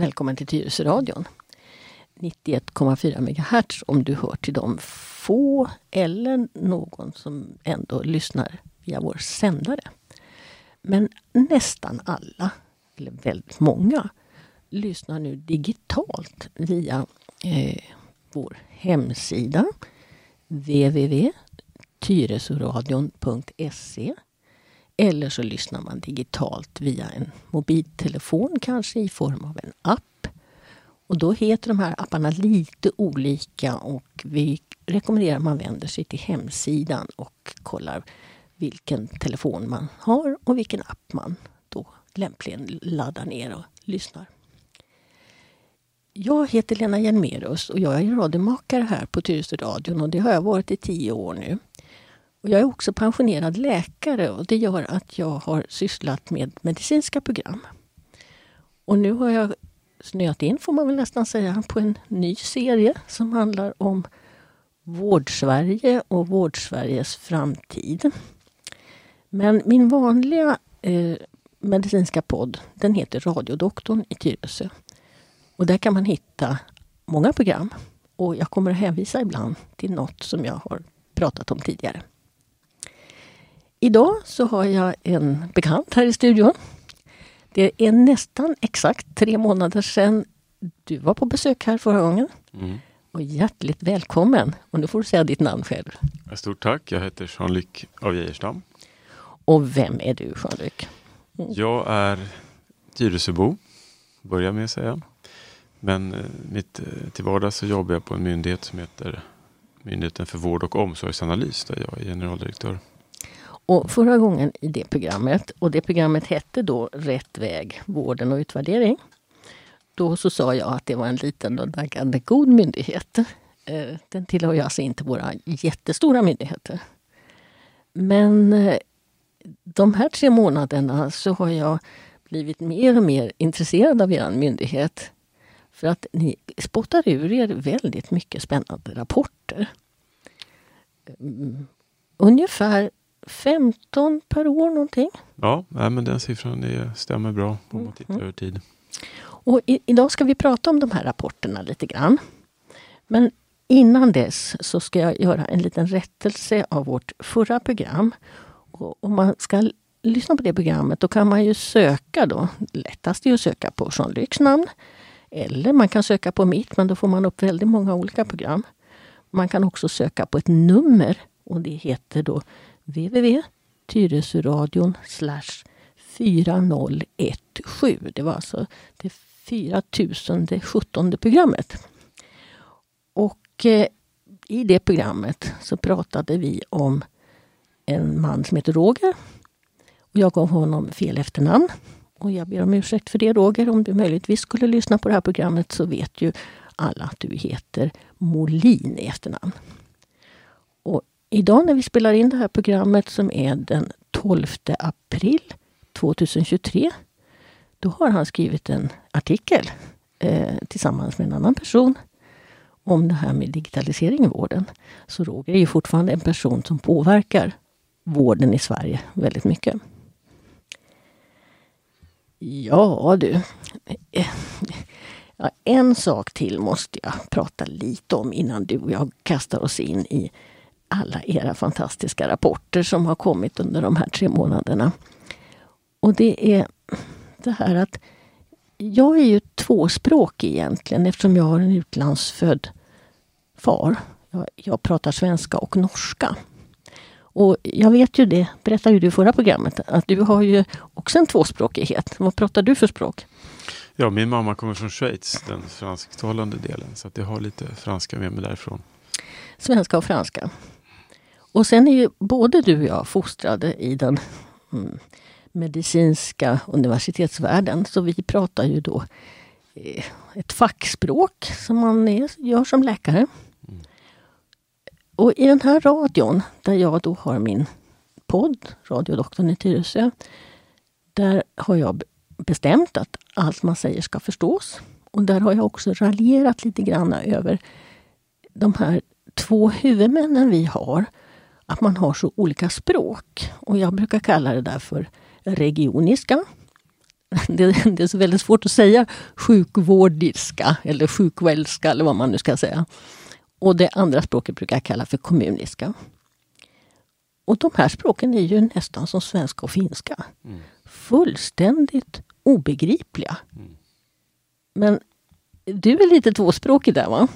välkommen till Tyresöradion. 91,4 MHz om du hör till de få eller någon som ändå lyssnar via vår sändare. Men nästan alla, eller väldigt många, lyssnar nu digitalt via eh, vår hemsida www.tyresoradion.se eller så lyssnar man digitalt via en mobiltelefon, kanske i form av en app. Och då heter de här apparna lite olika och vi rekommenderar att man vänder sig till hemsidan och kollar vilken telefon man har och vilken app man då lämpligen laddar ner och lyssnar. Jag heter Lena Hjelmerus och jag är radiomakare här på Tyresöradion och det har jag varit i tio år nu. Och jag är också pensionerad läkare och det gör att jag har sysslat med medicinska program. Och nu har jag snöat in, får man väl nästan säga, på en ny serie som handlar om Vårdsverige och Vårdsveriges framtid. Men min vanliga eh, medicinska podd, den heter Radiodoktorn i Tyresö. Och där kan man hitta många program. Och jag kommer att hänvisa ibland till något som jag har pratat om tidigare. Idag så har jag en bekant här i studion. Det är nästan exakt tre månader sedan du var på besök här förra gången. Mm. Och hjärtligt välkommen! Och nu får du säga ditt namn själv. Stort tack! Jag heter Jean-Luc av Geijerstam. Och vem är du Jean-Luc? Mm. Jag är Tyresöbo, börjar med att säga. Men eh, mitt, eh, till vardags så jobbar jag på en myndighet som heter Myndigheten för vård och omsorgsanalys där jag är generaldirektör. Och förra gången i det programmet, och det programmet hette då Rätt väg, vården och utvärdering. Då så sa jag att det var en liten och daggande god myndighet. Eh, den tillhör ju alltså inte våra jättestora myndigheter. Men eh, de här tre månaderna så har jag blivit mer och mer intresserad av er myndighet. För att ni spottar ur er väldigt mycket spännande rapporter. Mm, ungefär 15 per år någonting. Ja, men den siffran är, stämmer bra om man tittar mm. över tid. Och i, idag ska vi prata om de här rapporterna lite grann. Men innan dess så ska jag göra en liten rättelse av vårt förra program. Och om man ska lyssna på det programmet då kan man ju söka då. Lättast är att söka på Jean-Lucs namn. Eller man kan söka på mitt, men då får man upp väldigt många olika program. Man kan också söka på ett nummer och det heter då www.tyresöradion 4017. Det var alltså det 4017 programmet. Och eh, i det programmet så pratade vi om en man som heter Roger. Och jag gav honom fel efternamn. Och jag ber om ursäkt för det Roger. Om du möjligtvis skulle lyssna på det här programmet så vet ju alla att du heter Molin i efternamn. Idag när vi spelar in det här programmet som är den 12 april 2023. Då har han skrivit en artikel eh, tillsammans med en annan person om det här med digitalisering i vården. Så Roger är ju fortfarande en person som påverkar vården i Sverige väldigt mycket. Ja du. Ja, en sak till måste jag prata lite om innan du och jag kastar oss in i alla era fantastiska rapporter som har kommit under de här tre månaderna. Och det är det här att jag är ju tvåspråkig egentligen eftersom jag har en utlandsfödd far. Jag, jag pratar svenska och norska. Och jag vet ju det, berättade ju du i förra programmet, att du har ju också en tvåspråkighet. Vad pratar du för språk? Ja, min mamma kommer från Schweiz, den fransktalande delen. Så att jag har lite franska med mig därifrån. Svenska och franska. Och sen är ju både du och jag fostrade i den mm, medicinska universitetsvärlden. Så vi pratar ju då eh, ett fackspråk som man är, gör som läkare. Mm. Och i den här radion, där jag då har min podd, Radiodoktorn i Tyresö. Där har jag bestämt att allt man säger ska förstås. Och där har jag också raljerat lite grann över de här två huvudmännen vi har. Att man har så olika språk. Och jag brukar kalla det där för regioniska. det, det är så väldigt svårt att säga sjukvårdiska eller sjukvälska eller vad man nu ska säga. Och det andra språket brukar jag kalla för kommuniska. Och de här språken är ju nästan som svenska och finska. Mm. Fullständigt obegripliga. Mm. Men du är lite tvåspråkig där va?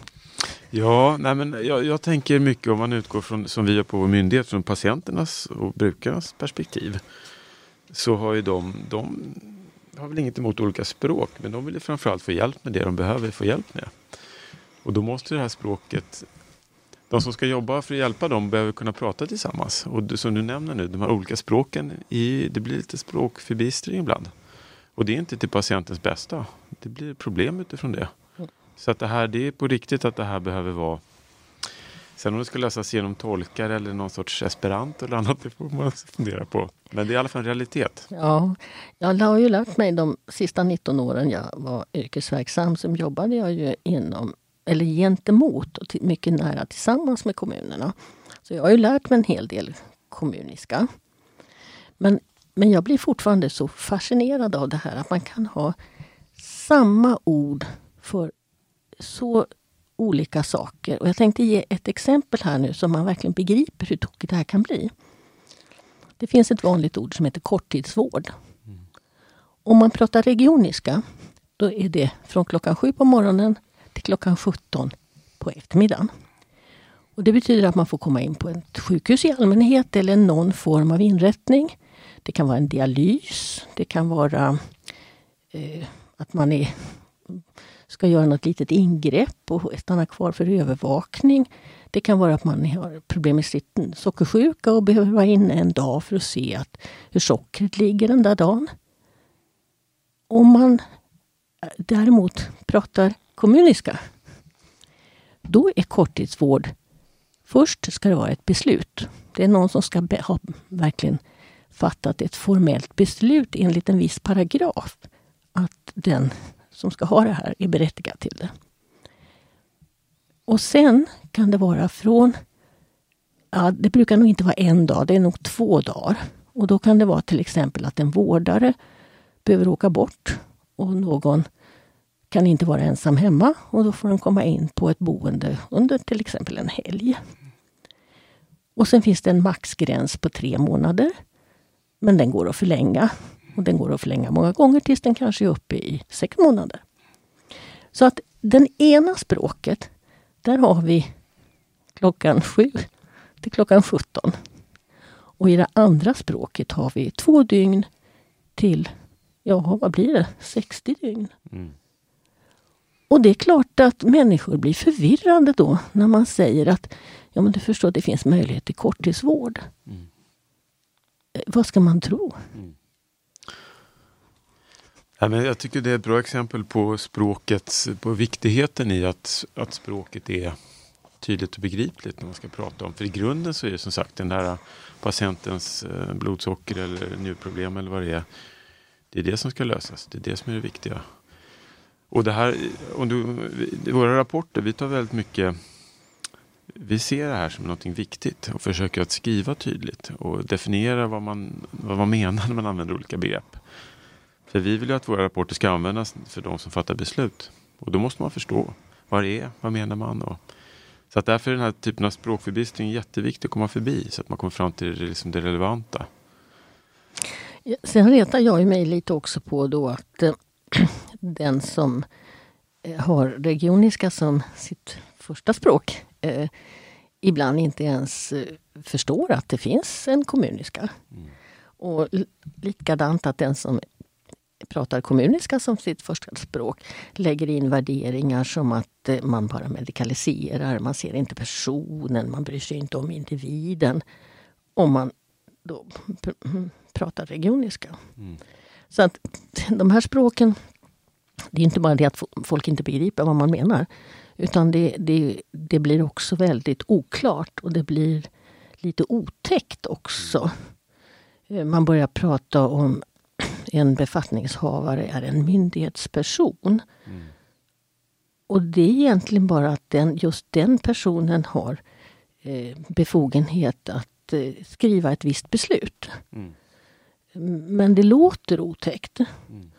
Ja, nej men jag, jag, tänker mycket om man utgår från, som vi gör på vår myndighet, från patienternas och brukarnas perspektiv. Så har ju de, de har väl inget emot olika språk, men de vill framförallt få hjälp med det de behöver få hjälp med. Och då måste det här språket de som ska jobba för att hjälpa dem behöver kunna prata tillsammans. Och som du nämner nu, de här olika språken, i, det blir lite språkförbistring ibland. Och det är inte till patientens bästa. Det blir problem utifrån det. Så att det här, det är på riktigt att det här behöver vara Sen om det ska lösas genom tolkar eller någon sorts esperanto eller annat, det får man fundera på. Men det är i alla fall en realitet. Ja, jag har ju lärt mig de sista 19 åren jag var yrkesverksam, så jobbade jag ju inom, eller gentemot och mycket nära tillsammans med kommunerna. Så jag har ju lärt mig en hel del kommuniska. Men, men jag blir fortfarande så fascinerad av det här att man kan ha samma ord för så olika saker. Och jag tänkte ge ett exempel här nu så man verkligen begriper hur tokigt det här kan bli. Det finns ett vanligt ord som heter korttidsvård. Mm. Om man pratar regioniska, då är det från klockan sju på morgonen till klockan 17 på eftermiddagen. Och det betyder att man får komma in på ett sjukhus i allmänhet eller någon form av inrättning. Det kan vara en dialys, det kan vara eh, att man är ska göra något litet ingrepp och stanna kvar för övervakning. Det kan vara att man har problem med sitt sockersjuka och behöver vara inne en dag för att se att hur sockret ligger den där dagen. Om man däremot pratar kommuniska, då är korttidsvård Först ska det vara ett beslut. Det är någon som ska ha verkligen fattat ett formellt beslut enligt en viss paragraf. Att den som ska ha det här är berättigad till det. Och sen kan det vara från, ja, det brukar nog inte vara en dag, det är nog två dagar. Och då kan det vara till exempel att en vårdare behöver åka bort och någon kan inte vara ensam hemma och då får den komma in på ett boende under till exempel en helg. Och sen finns det en maxgräns på tre månader. Men den går att förlänga och den går att förlänga många gånger tills den kanske är uppe i sex månader. Så att den ena språket, där har vi klockan sju till klockan 17. Och i det andra språket har vi två dygn till, ja vad blir det, 60 dygn. Mm. Och det är klart att människor blir förvirrade då när man säger att ja men du förstår, det finns möjlighet till korttidsvård. Mm. Eh, vad ska man tro? Mm. Ja, men jag tycker det är ett bra exempel på språkets, på viktigheten i att, att språket är tydligt och begripligt när man ska prata om. För i grunden så är det som sagt den där patientens eh, blodsocker eller njurproblem eller vad det är. Det är det som ska lösas. Det är det som är det viktiga. Och det här, om du, i våra rapporter, vi tar väldigt mycket vi ser det här som något viktigt och försöker att skriva tydligt och definiera vad man, vad man menar när man använder olika begrepp. För vi vill ju att våra rapporter ska användas för de som fattar beslut. Och då måste man förstå vad det är, vad menar man? Och, så att därför är den här typen av språkförbistring jätteviktig att komma förbi så att man kommer fram till det, liksom det relevanta. Sen retar jag mig lite också på då att äh, den som äh, har regioniska som sitt första språk äh, ibland inte ens förstår att det finns en kommuniska. Mm. Och likadant att den som pratar kommuniska som sitt första språk lägger in värderingar som att eh, man bara medikaliserar, man ser inte personen, man bryr sig inte om individen. Om man då pr pratar regioniska. Mm. Så att de här språken, det är inte bara det att folk inte begriper vad man menar. Utan det, det, det blir också väldigt oklart och det blir lite otäckt också. Eh, man börjar prata om en befattningshavare är en myndighetsperson. Mm. Och det är egentligen bara att den, just den personen har eh, befogenhet att eh, skriva ett visst beslut. Mm. Men det låter otäckt. Mm.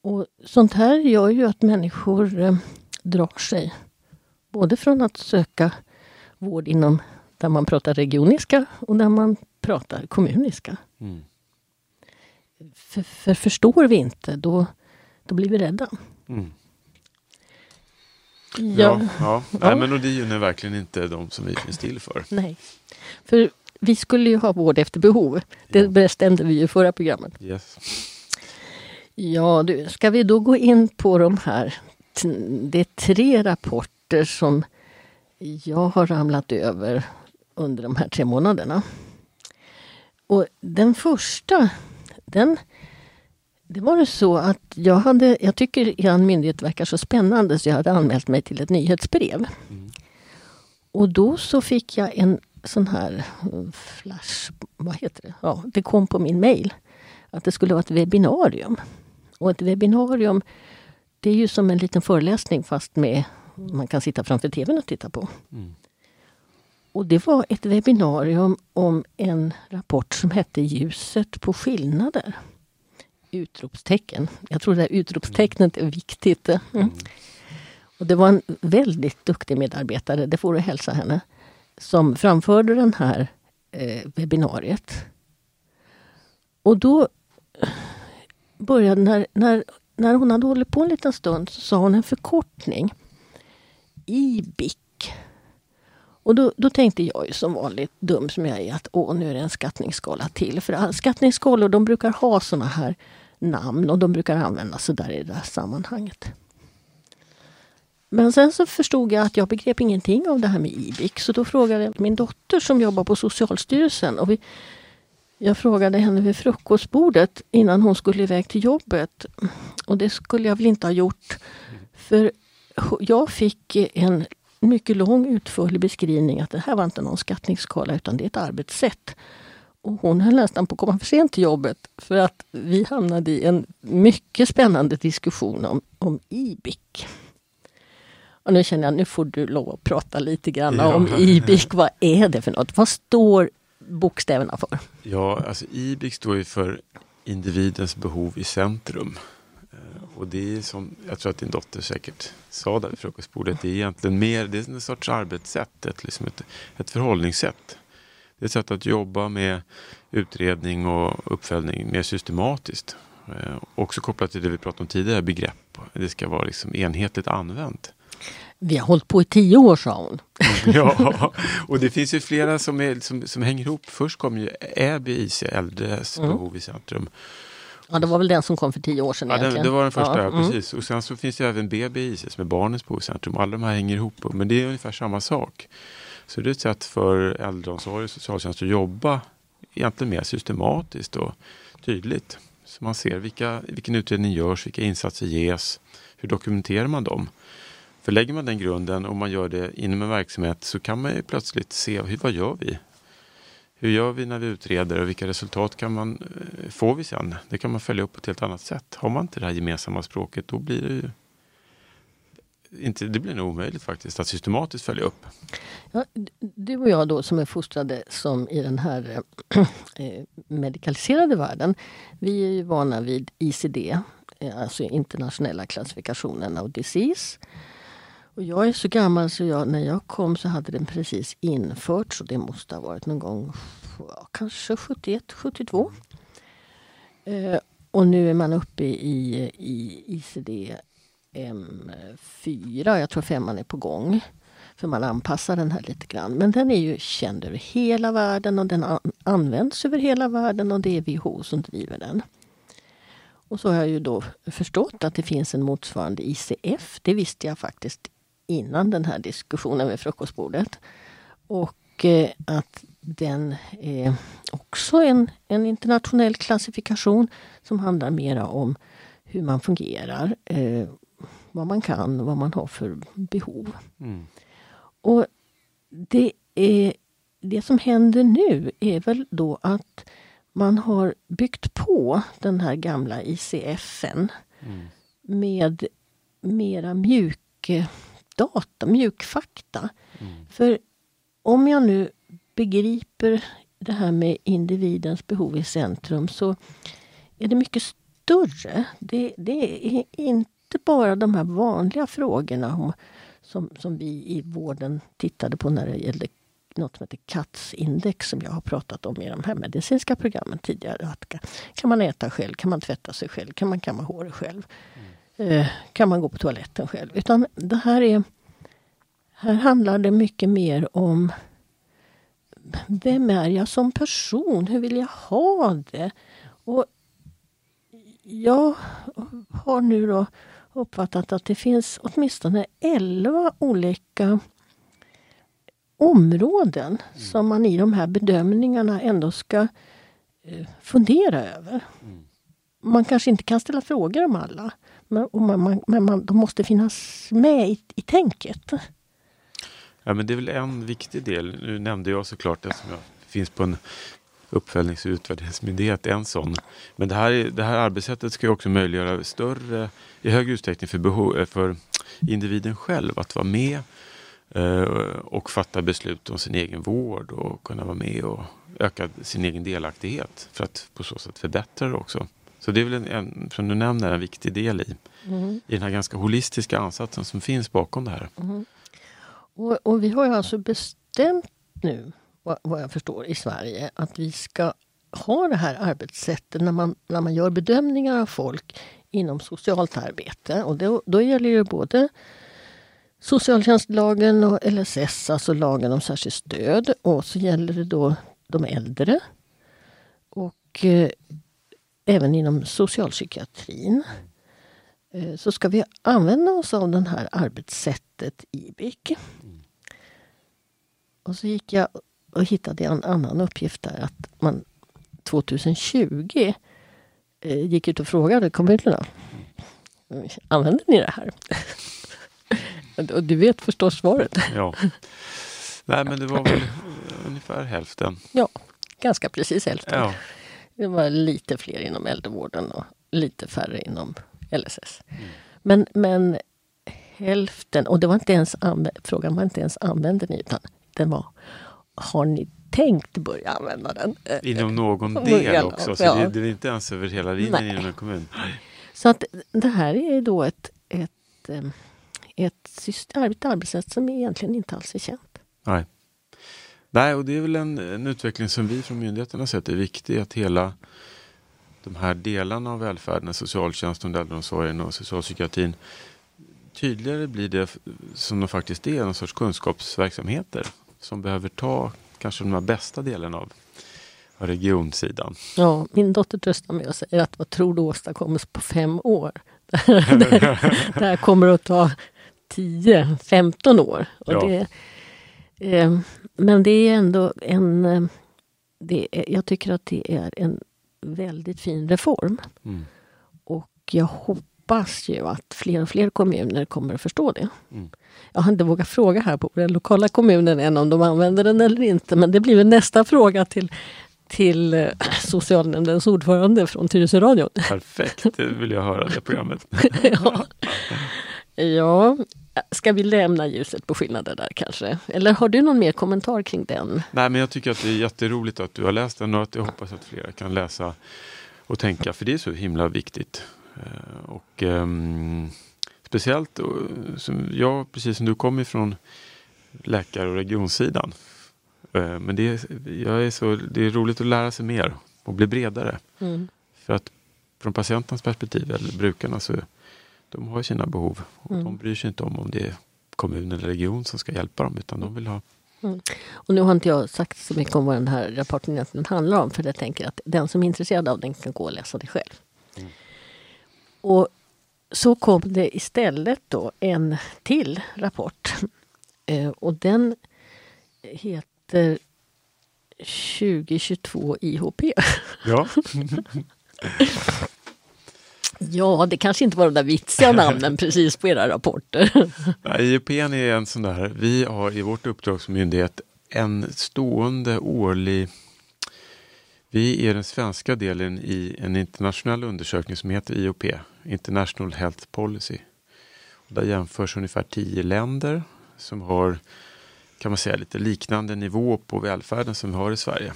Och sånt här gör ju att människor eh, drar sig. Både från att söka vård inom där man pratar regioniska och där man pratar kommuniska. Mm. För, för förstår vi inte, då, då blir vi rädda. Mm. Ja, Ja, ja. Ja. Nej, men och DIUn är verkligen inte de som vi finns till för. Nej. För vi skulle ju ha vård efter behov. Det Ja. bestämde vi ju i förra programmet. Yes. Ja, du, ska vi då gå in på de här? Det är tre rapporter som jag har ramlat över under de här tre månaderna. Och den första, den det var det så att jag hade, jag tycker er myndighet verkar så spännande så jag hade anmält mig till ett nyhetsbrev. Mm. Och då så fick jag en sån här eh, flash, vad heter det? Ja, det kom på min mail att det skulle vara ett webbinarium. Och ett webbinarium det är ju som en liten föreläsning fast med man kan sitta framför tvn och titta på. Mm. Och det var ett webbinarium om en rapport som hette Ljuset på skillnader. Utropstecken. Jag tror det här utropstecknet är viktigt. Mm. Och det var en väldigt duktig medarbetare, det får du hälsa henne, som framförde den här eh, webbinariet. Och då eh, började, när, när, när hon hade hållit på en liten stund, så sa hon en förkortning. IBIC. Och då, då tänkte jag ju som vanligt dum som jag är att åh, nu är det en skattningsskala till. För skattningsskalor de brukar ha såna här namn och de brukar användas så där i det här sammanhanget. Men sen så förstod jag att jag begrep ingenting av det här med IBIC. Så då frågade jag min dotter som jobbar på Socialstyrelsen. Och vi, jag frågade henne vid frukostbordet innan hon skulle iväg till jobbet. Och det skulle jag väl inte ha gjort. För jag fick en mycket lång utförlig beskrivning att det här var inte någon skattningsskala utan det är ett arbetssätt. Och hon höll nästan på att komma för sent till jobbet för att vi hamnade i en mycket spännande diskussion om, om IBIC. Och nu känner jag nu får du lov att prata lite grann Ja. om IBIC. Vad är det för något? Vad står bokstäverna för? Ja, alltså IBIC står ju för individens behov i centrum. Och det är som, jag tror att din dotter säkert sa där vid frukostbordet, det är egentligen mer, det är en sorts arbetssätt, ett, liksom ett, ett förhållningssätt. Det är ett sätt att jobba med utredning och uppföljning mer systematiskt. Eh, Också kopplat till det vi pratade om tidigare, begrepp. Det ska vara liksom enhetligt använt. Vi har hållit på i tio år sa hon. Ja, och det finns ju flera som, är, som, som hänger ihop. Först kom ju ÄBIC, äldres Mm. behov i centrum. Ja, det var väl den som kom för tio år sedan Ja, den, det var den första, ja, mm. precis. Och sen så finns det även BBIC som är barnens behov i centrum. Alla de här hänger ihop, men det är ungefär samma sak. Så det är ett sätt för äldreomsorg och socialtjänst att jobba egentligen mer systematiskt och tydligt. Så man ser vilka, vilken utredning görs, vilka insatser ges, hur dokumenterar man dem? För lägger man den grunden och man gör det inom en verksamhet så kan man ju plötsligt se hur, vad gör vi? Hur gör vi när vi utreder och vilka resultat kan man, eh, får vi sen? Det kan man följa upp på ett helt annat sätt. Har man inte det här gemensamma språket då blir det ju inte, det blir nog omöjligt faktiskt att systematiskt följa upp. Ja, du och jag då som är fostrade som i den här eh, eh medikaliserade världen. Vi är ju vana vid ICD, eh, alltså internationella klassifikationen av disease. Och jag är så gammal så jag, när jag kom så hade den precis införts och det måste ha varit någon gång ja, kanske 71, 72. Eh, och nu är man uppe i, i ICD M4, jag tror femman är på gång. För man anpassar den här lite grann. Men den är ju känd över hela världen och den an- används över hela världen och det är WHO som driver den. Och så har jag ju då förstått att det finns en motsvarande ICF. Det visste jag faktiskt innan den här diskussionen vid frukostbordet. Och eh, att den är också en, en internationell klassifikation som handlar mera om hur man fungerar, eh, vad man kan, vad man har för behov. Mm. Och det, är, det som händer nu är väl då att man har byggt på den här gamla ICFen Mm. med mera mjuk eh, data, mjukfakta. Mm. För om jag nu begriper det här med individens behov i centrum så är det mycket större. Det, det är inte bara de här vanliga frågorna om, som, som vi i vården tittade på när det gällde något som heter CATS-index som jag har pratat om i de här medicinska programmen tidigare. Att, kan man äta själv? Kan man tvätta sig själv? Kan man kamma håret själv? Mm. Eh, kan man gå på toaletten själv? Utan det här är... Här handlar det mycket mer om vem är jag som person? Hur vill jag ha det? Och jag har nu då uppfattat att det finns åtminstone 11 olika områden mm. som man i de här bedömningarna ändå ska eh, fundera över. Mm. Man kanske inte kan ställa frågor om alla, men, man, man, men man, de måste finnas med i, i tänket. Ja, men det är väl en viktig del. Nu nämnde jag såklart det som jag finns på en uppföljnings och utvärderingsmyndighet, en sån. Men det här, det här arbetssättet ska ju också möjliggöra större, i högre utsträckning för, behov, för individen själv att vara med eh, och fatta beslut om sin egen vård och kunna vara med och öka sin egen delaktighet för att på så sätt förbättra det också. Så det är väl en, en som du nämner, en viktig del i, mm. i den här ganska holistiska ansatsen som finns bakom det här. Mm. Och, och, vi har ju alltså bestämt nu, vad, vad, jag förstår, i Sverige att vi ska ha det här arbetssättet när man, när man gör bedömningar av folk inom socialt arbete. Och då, då gäller det både socialtjänstlagen och LSS, alltså lagen om särskilt stöd. Och så gäller det då de äldre. Och eh, även inom socialpsykiatrin. Eh, så ska vi använda oss av det här arbetssättet IBIC. Och så gick jag och hittade en annan uppgift där att man 2020 eh, gick ut och frågade kommunerna. Använder ni det här? och du vet förstås svaret. Ja. Nej men det var väl ungefär hälften. Ja, ganska precis hälften. Ja. Det var lite fler inom äldrevården och lite färre inom LSS. Mm. Men, men hälften, och det var inte ens frågan var inte ens använder ni utan den var har ni tänkt börja använda den? Inom någon del också, så ja. det, det, är inte ens över hela linjen inom en kommun. Så att det här är då ett, ett, ett, system, ett arbetssätt som egentligen inte alls är känt. Nej. Nej, och det är väl en, en utveckling som vi från myndigheterna sett är viktig, att hela de här delarna av välfärden, socialtjänsten, äldreomsorgen och socialpsykiatrin tydligare blir det som de faktiskt är, någon sorts kunskapsverksamheter som behöver ta kanske de här bästa delarna av regionsidan. Ja, min dotter tröstar mig och säger att vad tror du åstadkommes på fem år? det, här kommer att ta 10-15 år. Och ja. det, eh, men det är ändå en... Eh, är, jag tycker att det är en väldigt fin reform. Mm. Och jag hoppas ju att fler och fler kommuner kommer att förstå det. Mm. Jag har inte vågat fråga här på den lokala kommunen än om de använder den eller inte. Men det blir väl nästa fråga till, till eh, socialnämndens ordförande från Tyresö Radio. Perfekt, det vill jag höra det programmet. ja. ja, ska vi lämna ljuset på skillnader där kanske? Eller har du någon mer kommentar kring den? Nej, men jag tycker att det är jätteroligt att du har läst den och att jag hoppas att flera kan läsa och tänka, för det är så himla viktigt. Eh, och um, speciellt som jag, precis som du kommer ifrån läkar och regionsidan. Eh, men det är, jag är så, det är roligt att lära sig mer och bli bredare. Mm. För att från patientens perspektiv, eller brukarna, så de har sina behov. Och mm. De bryr sig inte om om det är kommun eller region som ska hjälpa dem, utan de vill ha Mm. Och nu har inte jag sagt så mycket om vad den här rapporten egentligen handlar om, för jag tänker att den som är intresserad av den kan gå och läsa det själv. Mm. Och så kom det istället då en till rapport. Eh, och den heter 2022 IHP. Ja. ja, det kanske inte var de där vitsiga namnen precis på era rapporter. IHP är en sån där, vi har i vårt uppdragsmyndighet en stående årlig vi är den svenska delen i en internationell undersökning som heter IOP, International Health Policy. Där jämförs ungefär tio länder som har kan man säga lite liknande nivå på välfärden som vi har i Sverige.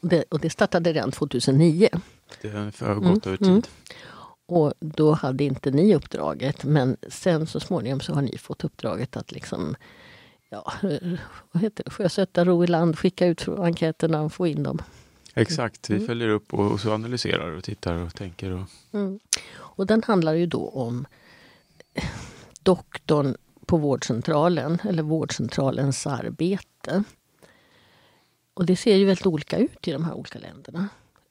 Det, och det startade redan 2009. Det har gått över tid. mm. Och då hade inte ni uppdraget men sen så småningom så har ni fått uppdraget att liksom ja, vad heter det? sjösätta ro i land, skicka ut enkäterna och få in dem. Exakt, vi Mm. följer upp och, och så analyserar och tittar och tänker. Och, Mm. Och den handlar ju då om doktorn på vårdcentralen, eller vårdcentralens arbete. Och det ser ju väldigt olika ut i de här olika länderna.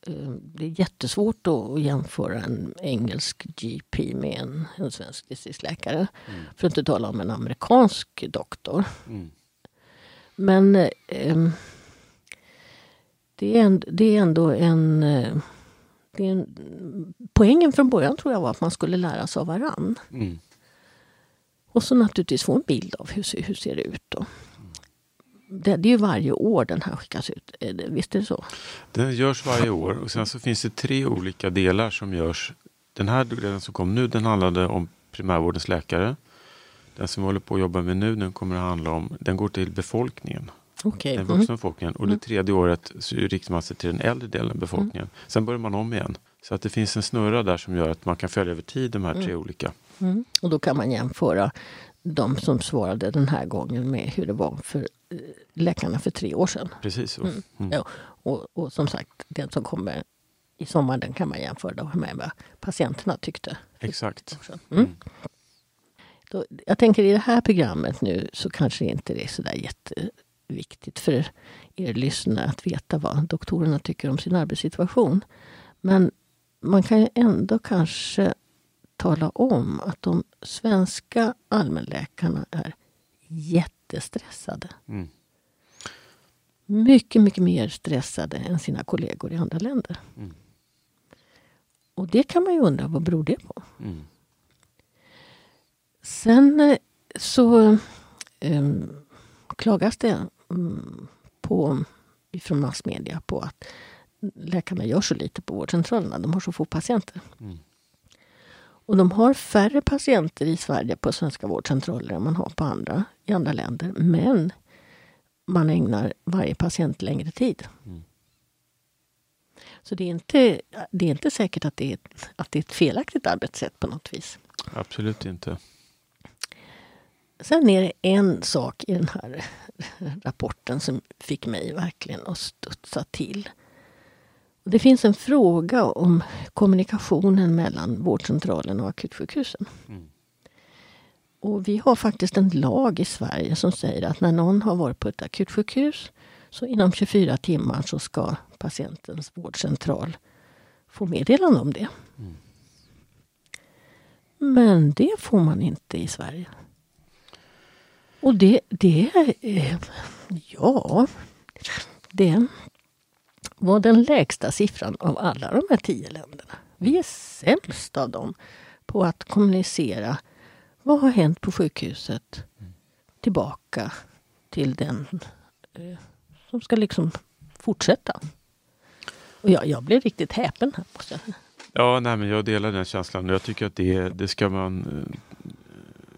Eh, Det är jättesvårt då att jämföra en engelsk GP med en, en svensk distriktsläkare. Mm. För att inte tala om en amerikansk doktor. mm. Men eh, det, är ändå, det är ändå en, eh, det är en... Poängen från början tror jag var att man skulle lära sig av varann. Mm. Och så naturligtvis få en bild av hur, hur ser det ut då. Det, det är ju varje år den här skickas ut. Visst är det så? Den görs varje år och sen så finns det tre olika delar som görs. Den här delen som kom nu den handlade om primärvårdens läkare. Den som vi håller på att jobba med nu den kommer att handla om, den går till befolkningen. Okej. Den Mm. vuxna befolkningen. Och det Mm. tredje året så riktar man sig till den äldre delen av befolkningen. Sen börjar man om igen. Så att det finns en snurra där som gör att man kan följa över tid de här tre olika. Mm. Och då kan man jämföra de som svarade den här gången med hur det var för eh, läkarna för tre år sedan. Precis så. Mm. Mm. Ja, och, och som sagt, den som kommer i sommar den kan man jämföra med vad patienterna tyckte. Exakt. sedan. Mm. Då, jag tänker i det här programmet nu så kanske inte det är så där jätteviktigt för er lyssnare att veta vad doktorerna tycker om sin arbetssituation. Men man kan ju ändå kanske tala om att de svenska allmänläkarna är jättestressade. Mm. Mycket, mycket mer stressade än sina kollegor i andra länder. Mm. Och det kan man ju undra, vad beror det på? Mm. Sen eh, så eh, klagas det mm, på, ifrån massmedia på att läkarna gör så lite på vårdcentralerna. De har så få patienter. Mm. Och de har färre patienter i Sverige på svenska vårdcentraler än man har på andra, i andra länder. Men man ägnar varje patient längre tid. Mm. Så det är, inte, det är inte säkert att det, är ett, att det är ett felaktigt arbetssätt på något vis. Absolut inte. Sen är det en sak i den här rapporten som fick mig verkligen att studsa till. Det finns en fråga om kommunikationen mellan vårdcentralen och akutsjukhusen. Mm. Och vi har faktiskt en lag i Sverige som säger att när någon har varit på ett akutsjukhus så inom 24 timmar så ska patientens vårdcentral få meddelande om det. Mm. Men det får man inte i Sverige. Och det, det är... Ja, det var den lägsta siffran av alla de här tio länderna. Vi är sämst av dem på att kommunicera vad har hänt på sjukhuset tillbaka till den eh, som ska liksom fortsätta. Och jag, jag blev riktigt häpen här. Måste jag. Ja, nej, men jag delar den känslan. Jag tycker att det, det, ska man, eh,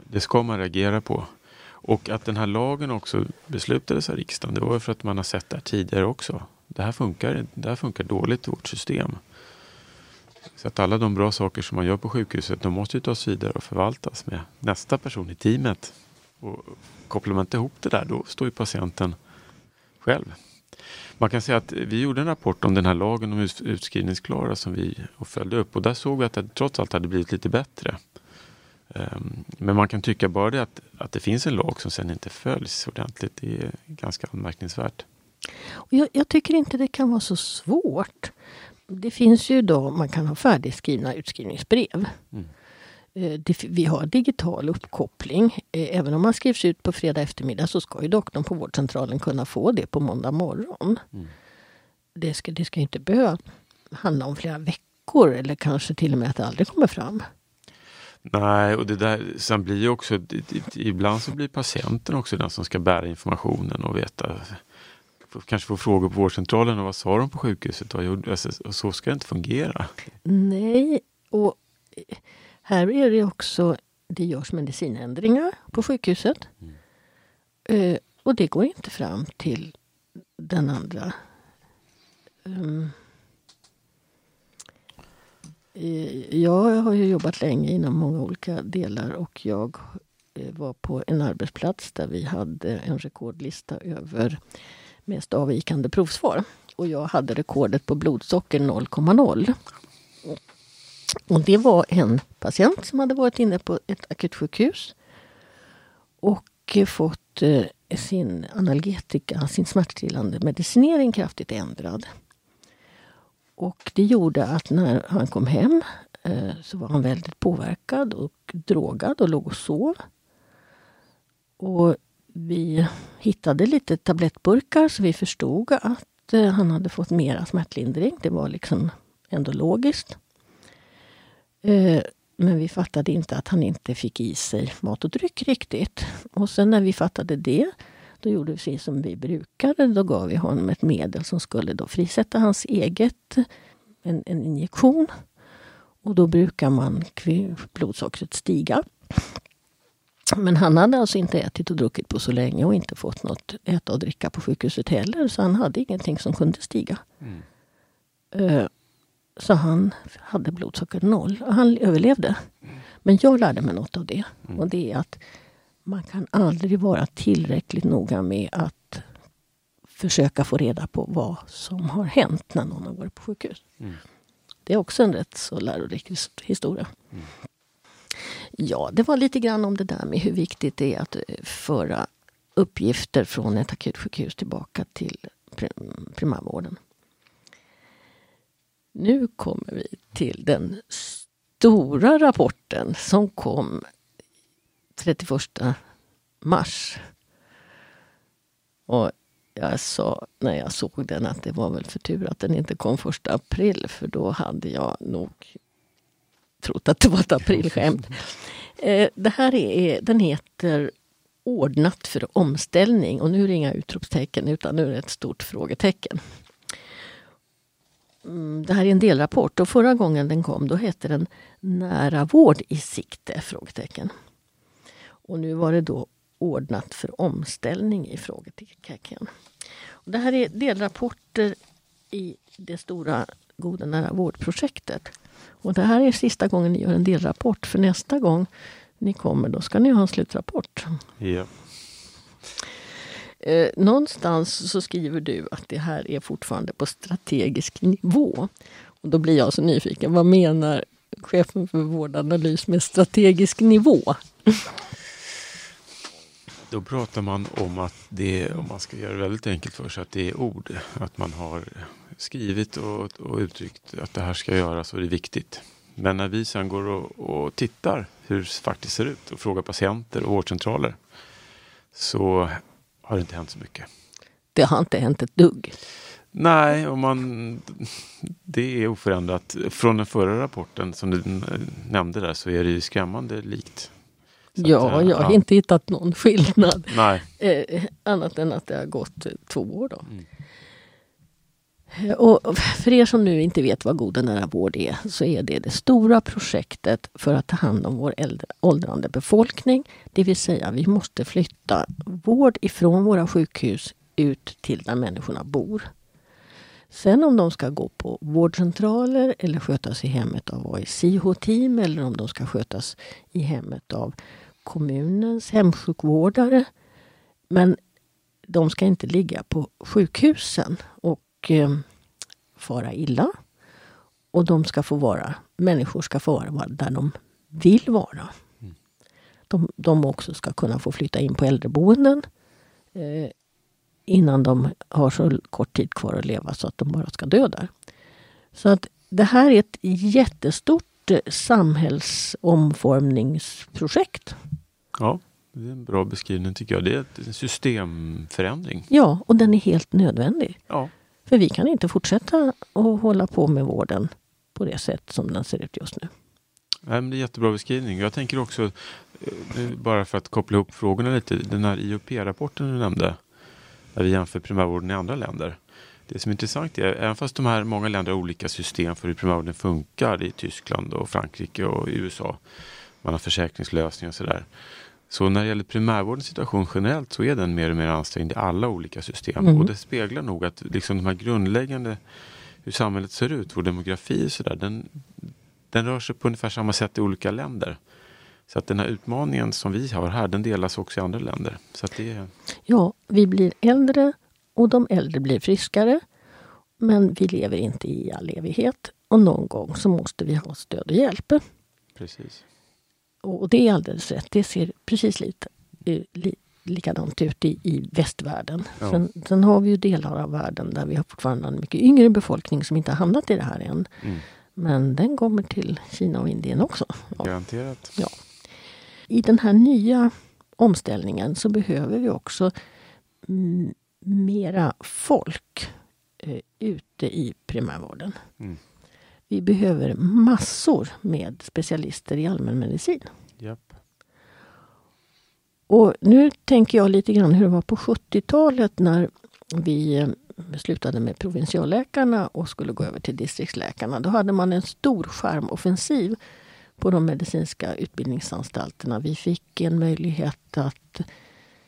det ska man reagera på. Och att den här lagen också beslutades av riksdagen, det var ju för att man har sett det här tidigare också. Det här funkar, det här funkar dåligt i vårt system. Så att alla de bra saker som man gör på sjukhuset, de måste ju tas vidare och förvaltas med nästa person i teamet. Och kopplar man inte ihop det där, då står ju patienten själv. Man kan säga att vi gjorde en rapport om den här lagen om utskrivningsklara som vi och följde upp och där såg vi att det trots allt hade blivit lite bättre. Ehm, men man kan tycka bara det att, att det finns en lag som sen inte följs ordentligt, det är ganska anmärkningsvärt. Och jag, jag tycker inte det kan vara så svårt. Det finns ju då, man kan ha färdigskrivna utskrivningsbrev. Mm. Eh, vi har digital uppkoppling. Eh, Även om man skrivs ut på fredag eftermiddag så ska ju doktorn på vårdcentralen kunna få det på måndag morgon. Mm. Det ska, det ska inte behöva handla om flera veckor eller kanske till och med att det aldrig kommer fram. Nej, och det där sen blir ju också, ibland så blir patienten också den som ska bära informationen och veta Kanske få frågor på vårdcentralen och vad sa de på sjukhuset? Gjorde, alltså, och så ska det inte fungera. Nej, och eh, här är det också, det görs medicinändringar på sjukhuset. Eh, och det går inte fram till den andra. Um, Eh, jag har ju jobbat länge inom många olika delar och jag var på en arbetsplats där vi hade en rekordlista över mest avvikande provsvar. Och jag hade rekordet på blodsocker 0,0. Och det var en patient som hade varit inne på ett akutsjukhus och fått eh, sin analgetika, sin smärtstillande medicinering kraftigt ändrad. Och det gjorde att när han kom hem eh, så var han väldigt påverkad och drogad och låg och sov. Och vi hittade lite tablettburkar så vi förstod att eh, han hade fått mera smärtlindring. Det var liksom ändå logiskt. Eh, men vi fattade inte att han inte fick i sig mat och dryck riktigt. Och sen när vi fattade det, då gjorde vi precis som vi brukade. Då gav vi honom ett medel som skulle då frisätta hans eget, en, en injektion. Och då brukar man blodsockret stiga. Men han hade alltså inte ätit och druckit på så länge och inte fått något äta och dricka på sjukhuset heller. Så han hade ingenting som kunde stiga. Mm. Uh, så han hade blodsocker noll och han överlevde. Men jag lärde mig något av det. Mm. Och det är att man kan aldrig vara tillräckligt noga med att försöka få reda på vad som har hänt när någon har varit på sjukhus. Mm. Det är också en rätt så lärorik historia. Ja, det var lite grann om det där med hur viktigt det är att eh, föra uppgifter från ett akutsjukhus tillbaka till primärvården. Nu kommer vi till den stora rapporten som kom 31 mars. Och jag sa när jag såg den att det var väl för tur att den inte kom 1 april för då hade jag nog trott att det var ett aprilskämt. Eh, det här är, den heter Ordnat för omställning och nu är det inga utropstecken utan nu är det ett stort frågetecken. Mm, det här är en delrapport och förra gången den kom då hette den Nära vård i sikte? frågetecken. Och nu var det då ordnat för omställning i frågetecken. Och det här är delrapporter i det stora Goda nära vårdprojektet. Och det här är sista gången ni gör en delrapport. För nästa gång ni kommer då ska ni ha en slutrapport. Ja. Eh, någonstans så skriver du att det här är fortfarande på strategisk nivå. Och då blir jag så nyfiken. Vad menar chefen för vårdanalys med strategisk nivå? Då pratar man om att det, om man ska göra det väldigt enkelt för sig, att det är ord. Att man har skrivit och, och uttryckt att det här ska göras och det är viktigt. Men när vi sen går och, och tittar hur det faktiskt ser ut och frågar patienter och vårdcentraler så har det inte hänt så mycket. Det har inte hänt ett dugg? Nej, om man, det är oförändrat. Från den förra rapporten som du nämnde där så är det ju skrämmande likt. Så ja, att, jag har ja. inte hittat någon skillnad. Nej. Eh, annat än att det har gått två år. Då. Mm. Och för er som nu inte vet vad God och nära vård är så är det det stora projektet för att ta hand om vår äldre, åldrande befolkning. Det vill säga vi måste flytta vård ifrån våra sjukhus ut till där människorna bor. Sen om de ska gå på vårdcentraler eller skötas i hemmet av AICH-team eller om de ska skötas i hemmet av kommunens hemsjukvårdare. Men de ska inte ligga på sjukhusen. Och eh, fara illa. Och de ska få vara, människor ska få vara där de vill vara. Mm. De, de också ska kunna få flytta in på äldreboenden eh, innan de har så kort tid kvar att leva så att de bara ska dö där. Så att det här är ett jättestort eh, samhällsomformningsprojekt. Ja, det är en bra beskrivning tycker jag. Det är en systemförändring. Ja, och den är helt nödvändig. Ja. För vi kan inte fortsätta att hålla på med vården på det sätt som den ser ut just nu. Nej, men det är jättebra beskrivning. Jag tänker också, eh, bara för att koppla ihop frågorna lite, den här IOP-rapporten du nämnde, där vi jämför primärvården i andra länder. Det som är intressant är, även fast de här många länder har olika system för hur primärvården funkar i Tyskland och Frankrike och USA, man har försäkringslösningar och sådär, så när det gäller primärvårdens situation generellt så är den mer och mer ansträngd i alla olika system. Mm. Och det speglar nog att liksom de här grundläggande, hur samhället ser ut, vår demografi och sådär, den, den rör sig på ungefär samma sätt i olika länder. Så att den här utmaningen som vi har här, den delas också i andra länder. Så att det... Ja, vi blir äldre och de äldre blir friskare. Men vi lever inte i all evighet och någon gång så måste vi ha stöd och hjälp. Precis. Och det är alldeles rätt. Det ser precis lite, eh, li, likadant ut i, i västvärlden. Ja. Sen, sen, har vi ju delar av världen där vi har fortfarande en mycket yngre befolkning som inte har hamnat i det här än. Mm. Men den kommer till Kina och Indien också. Ja. Garanterat. Ja. I den här nya omställningen så behöver vi också mera folk eh, ute i primärvården. Mm. Vi behöver massor med specialister i allmänmedicin. Yep. Och nu tänker jag lite grann hur det var på 70-talet när vi eh, slutade med provinsialläkarna och skulle gå över till distriktsläkarna. Då hade man en stor skärmoffensiv på de medicinska utbildningsanstalterna. Vi fick en möjlighet att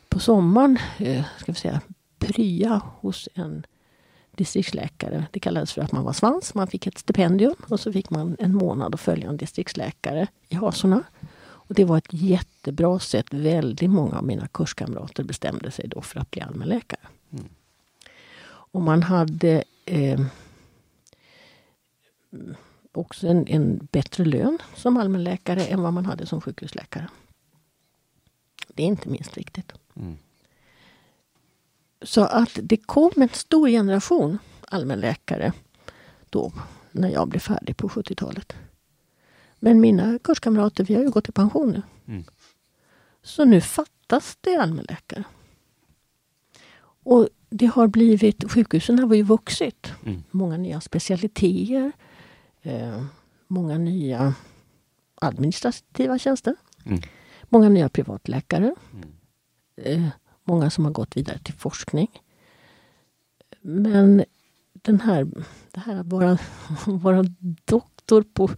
på sommaren eh, ska vi säga, prya hos en distriktsläkare. Det kallades för att man var svans. Man fick ett stipendium och så fick man en månad att följa en distriktsläkare i hasorna. Och det var ett jättebra sätt. Väldigt många av mina kurskamrater bestämde sig då för att bli allmänläkare. Mm. Och man hade eh, också en, en, bättre lön som allmänläkare än vad man hade som sjukhusläkare. Det är inte minst viktigt. Mm. Så att det kom en stor generation allmänläkare då, när jag blev färdig på 70-talet. Men mina kurskamrater, vi har ju gått i pension nu. Mm. Så nu fattas det allmänläkare. Och det har blivit, sjukhusen har ju vuxit. Mm. Många nya specialiteter. Eh, många nya administrativa tjänster. Mm. Många nya privatläkare. Mm. Eh, många som har gått vidare till forskning. Men den här, det här att vara, vara doktor på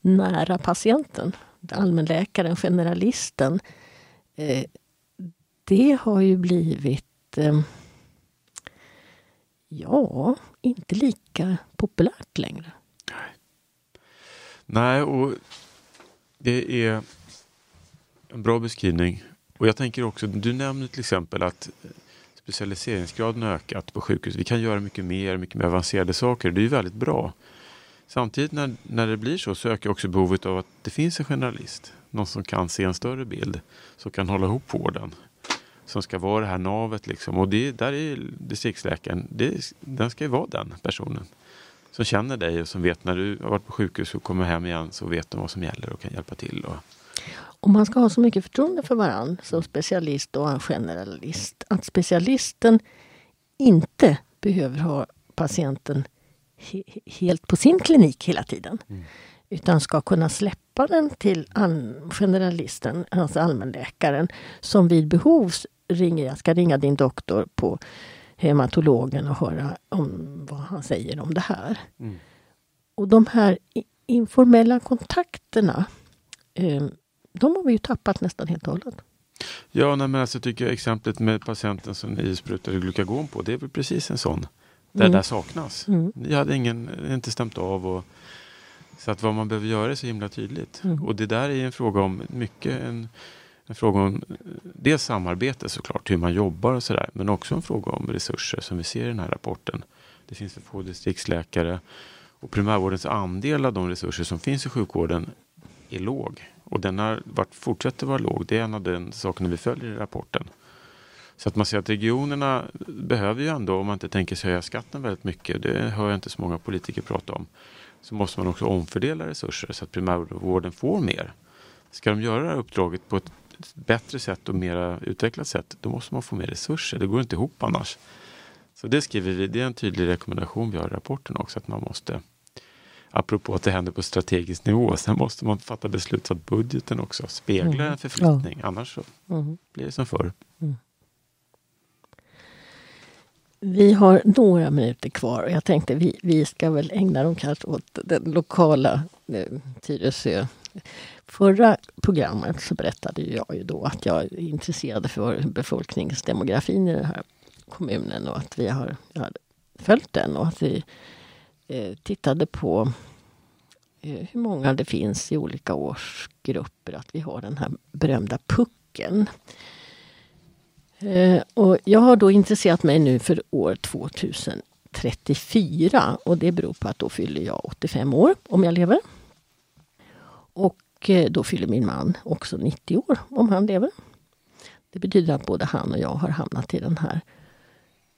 nära patienten, allmänläkaren, generalisten. Eh, det har ju blivit eh, ja, inte lika populärt längre. Nej, och det är en bra beskrivning. Och jag tänker också, du nämner till exempel att eh, specialiseringsgraden har ökat på sjukhus. Vi kan göra mycket mer, mycket mer avancerade saker. Det är ju väldigt bra. Samtidigt när, när det blir så, så ökar också behovet av att det finns en generalist. Någon som kan se en större bild, som kan hålla ihop vården. Som ska vara det här navet liksom. Och det, där är distriktsläkaren, det, den ska ju vara den personen. Som känner dig och som vet när du har varit på sjukhus och kommer hem igen så vet de vad som gäller och kan hjälpa till. Och, och man ska ha så mycket förtroende för varandra som specialist och generalist. Att specialisten inte behöver ha patienten he helt på sin klinik hela tiden. Mm. Utan ska kunna släppa den till generalisten, alltså allmänläkaren, som vid behov ringer, jag ska ringa din doktor på hematologen och höra om vad han säger om det här. Mm. Och de här informella kontakterna eh, de har vi ju tappat nästan helt och hållet. Ja, nej, men alltså, tycker jag exemplet med patienten som ni sprutade glukagon på, det är väl precis en sån. Där mm. det saknas. Mm. Ni hade ingen, inte stämt av. Och, så att vad man behöver göra är så himla tydligt. Mm. Och det där är en fråga om mycket en, en fråga om dels samarbete såklart, hur man jobbar och sådär. Men också en fråga om resurser som vi ser i den här rapporten. Det finns för få distriktsläkare och primärvårdens andel av de resurser som finns i sjukvården är låg. Och den har varit, fortsätter vara låg. Det är en av de sakerna vi följer i rapporten. Så att man ser att regionerna behöver ju ändå, om man inte tänker sig höja skatten väldigt mycket, det hör jag inte så många politiker prata om, så måste man också omfördela resurser så att primärvården får mer. Ska de göra det här uppdraget på ett bättre sätt och mer utvecklat sätt, då måste man få mer resurser. Det går inte ihop annars. Så det skriver vi, det är en tydlig rekommendation vi har i rapporten också, att man måste apropå att det händer på strategisk nivå. Sen måste man fatta beslut så att budgeten också speglar mm. en förflyttning. Ja. Annars så mm. blir det som förr. Mm. Vi har några minuter kvar och jag tänkte vi, vi ska väl ägna dem kanske åt den lokala eh, Tyresö. Förra programmet så berättade jag ju då att jag är intresserad för befolkningsdemografin i den här kommunen och att vi har, har följt den och att vi eh, tittade på eh, hur många det finns i olika årsgrupper, att vi har den här berömda pucken. Eh, och jag har då intresserat mig nu för år 2034 och det beror på att då fyller jag 85 år om jag lever. Och eh, då fyller min man också 90 år om han lever. Det betyder att både han och jag har hamnat i den här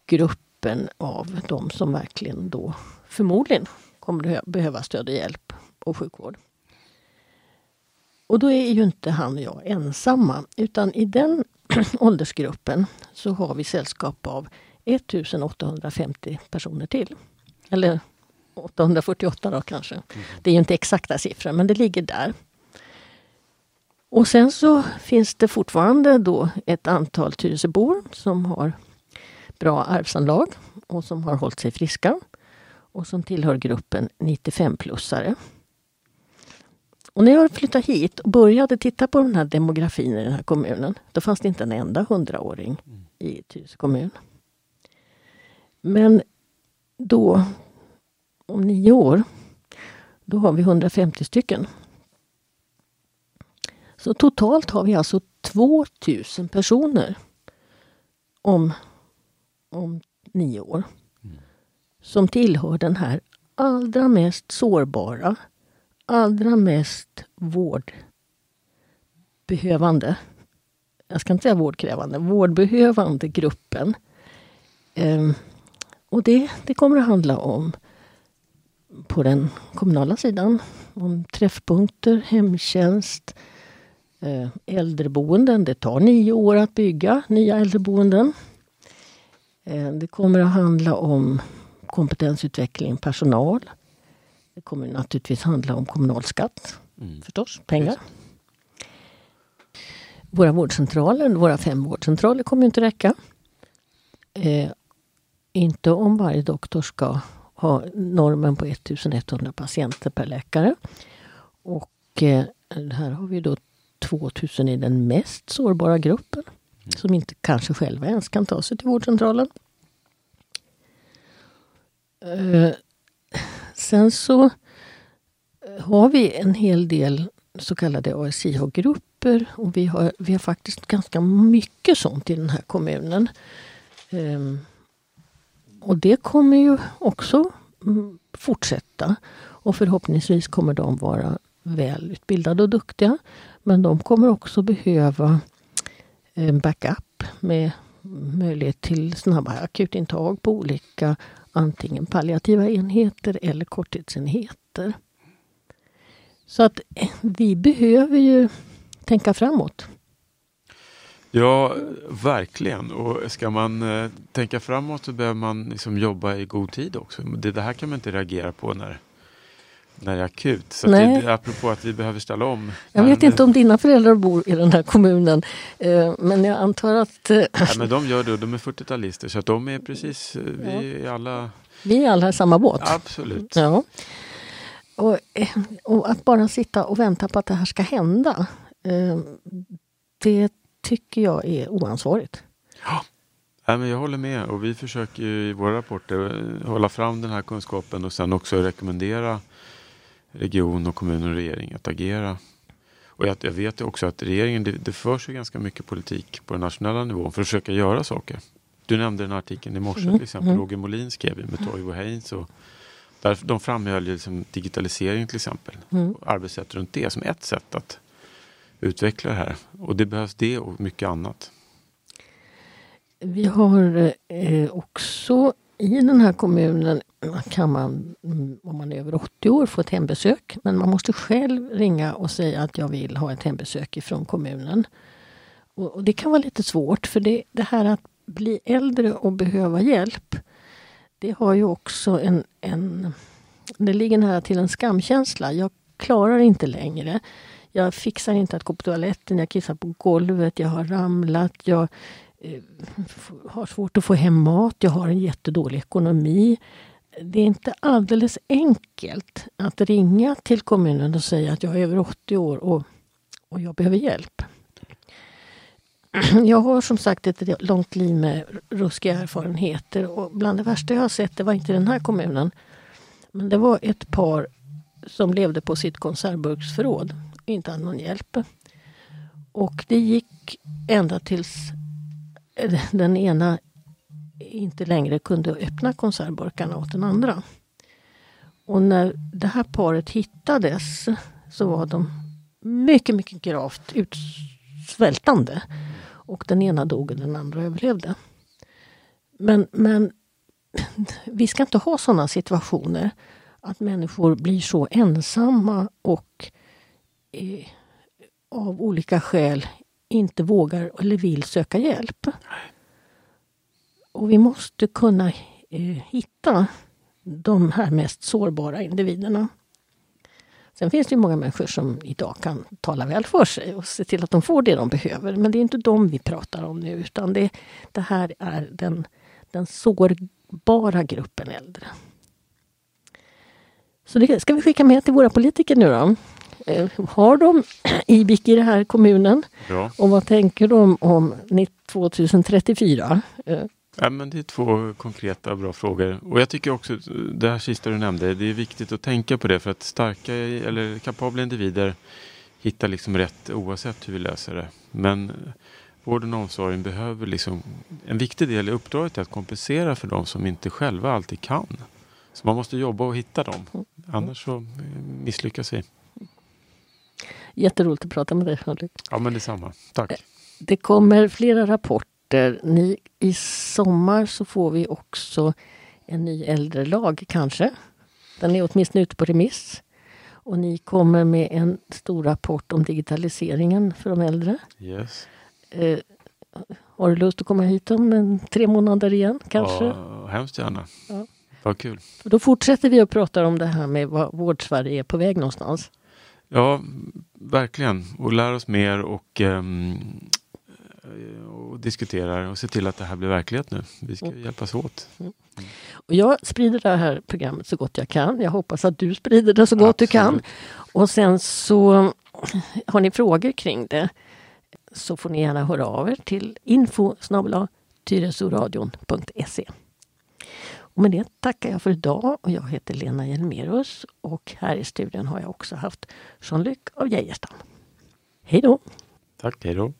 gruppen av de som verkligen då förmodligen kommer behöva stöd och hjälp och sjukvård. Och då är ju inte han och jag ensamma utan i den åldersgruppen så har vi sällskap av 1850 personer till. Eller 848 då kanske. Mm. Det är ju inte exakta siffror men det ligger där. Och sen så finns det fortfarande då ett antal Tyresöbor som har bra arvsanlag och som har hållit sig friska och som tillhör gruppen 95-plussare. Och när jag flyttade hit och började titta på den här demografin i den här kommunen, då fanns det inte en enda hundraåring mm. i Tyresö kommun. Men då, om nio år, då har vi 150 stycken. Så totalt har vi alltså 2000 personer om, om nio år. Som tillhör den här allra mest sårbara, allra mest vårdbehövande, jag ska inte säga vårdkrävande, vårdbehövande gruppen. Ehm, och det, det kommer att handla om på den kommunala sidan, om träffpunkter, hemtjänst, eh, äldreboenden. Det tar nio år att bygga nya äldreboenden. Ehm, det kommer att handla om kompetensutveckling personal. Det kommer naturligtvis handla om kommunalskatt, mm. förstås, pengar. Våra vårdcentraler, våra fem vårdcentraler kommer inte räcka. Eh, inte om varje doktor ska ha normen på 1100 patienter per läkare. Och eh, här har vi då 2000 i den mest sårbara gruppen. Mm. Som inte kanske själva ens kan ta sig till vårdcentralen. Eh, sen så eh, har vi en hel del så kallade ASIH-grupper. Och vi har, vi har faktiskt ganska mycket sånt i den här kommunen. Ehm, och det kommer ju också mm, fortsätta. Och förhoppningsvis kommer de vara välutbildade och duktiga. Men de kommer också behöva en backup med möjlighet till snabba akutintag på olika antingen palliativa enheter eller korttidsenheter. Så att eh, vi behöver ju tänka framåt. Ja, verkligen. Och ska man eh, tänka framåt så behöver man liksom jobba i god tid också. Det, det här kan man inte reagera på när är akut. Så Nej. det, apropå att vi behöver ställa om. Jag vet inte om dina föräldrar bor i den här kommunen. Eh, men jag antar att... Eh, ja, men de gör det, de är 40-talister så de är precis, eh, vi är alla... Vi är alla i samma båt. Absolut. Ja. Och, och, att bara sitta och vänta på att det här ska hända. Det tycker jag är oansvarigt. Ja. Ja, men jag håller med och vi försöker i våra rapporter hålla fram den här kunskapen och sen också rekommendera region och kommun och regering att agera. Och jag, jag vet också att regeringen, det, det förs ju ganska mycket politik på den nationella nivån för att försöka göra saker. Du nämnde den artikeln i morse mm. till exempel, mm. Roger Molin skrev med Toivo Haynes. Och där de framhöll liksom digitalisering till exempel. Mm. Och arbetssätt runt det som ett sätt att utveckla det här. Och det behövs det och mycket annat. Vi har eh, också i den här kommunen kan man, om man är över 80 år, få ett hembesök. Men man måste själv ringa och säga att jag vill ha ett hembesök ifrån kommunen. Och, och det kan vara lite svårt för det, det här att bli äldre och behöva hjälp. Det har ju också en, en det ligger nära till en skamkänsla. Jag klarar inte längre. Jag fixar inte att gå på toaletten, jag kissar på golvet, jag har ramlat, jag Eh, har svårt att få hem mat, jag har en jättedålig ekonomi. Det är inte alldeles enkelt att ringa till kommunen och säga att jag är över 80 år och, och jag behöver hjälp. Jag har som sagt ett långt liv med ruskiga erfarenheter och bland det värsta jag har sett, det var inte den här kommunen. Men det var ett par som levde på sitt konservburksförråd och inte hade någon hjälp. Och det gick ända tills den ena inte längre kunde öppna konservburkarna åt den andra. Och när det här paret hittades så var de mycket, mycket gravt utsvältande. Och den ena dog och den andra överlevde. Men, men vi ska inte ha sådana situationer att människor blir så ensamma och eh, av olika skäl inte vågar eller vill söka hjälp. Och vi måste kunna eh, hitta de här mest sårbara individerna. Sen finns det många människor som idag kan tala väl för sig och se till att de får det de behöver. Men det är inte dem vi pratar om nu utan det, det här är den, den sårbara gruppen äldre. Så det ska vi skicka med till våra politiker nu då. Eh, har de IBIK i den här kommunen? Bra. Och vad tänker de om 2034? Ja, men det är två konkreta bra frågor. Och jag tycker också det här sista du nämnde, det är viktigt att tänka på det för att starka eller kapabla individer hittar liksom rätt oavsett hur vi löser det. Men vården och omsorgen behöver liksom, en viktig del i uppdraget är att kompensera för de som inte själva alltid kan. Så man måste jobba och hitta dem. Annars så misslyckas vi. Jätteroligt att prata med dig Henrik. Ja men detsamma. Tack. Det kommer flera rapporter. Ni, I sommar så får vi också en ny äldrelag kanske. Den är åtminstone ute på remiss. Och ni kommer med en stor rapport om digitaliseringen för de äldre. Yes. Eh, har du lust att komma hit om en, tre månader igen kanske? Ja, hemskt gärna. Ja. Vad kul. Då fortsätter vi att prata om det här med vad Vårdsverige är på väg någonstans. Ja, verkligen. Och lär oss mer och, um, och diskuterar och se till att det här blir verklighet nu. Vi ska mm. hjälpas åt. Mm. Och jag sprider det här programmet så gott jag kan. Jag hoppas att du sprider det så gott Absolut. du kan. Och sen så har ni frågor kring det så får ni gärna höra av er till info tyresoradion.se. Och med det tackar jag för idag och jag heter Lena Hjelmerus och här i studion har jag också haft Jean-Luc av Geijerstam. Hej då! Tack, hej då!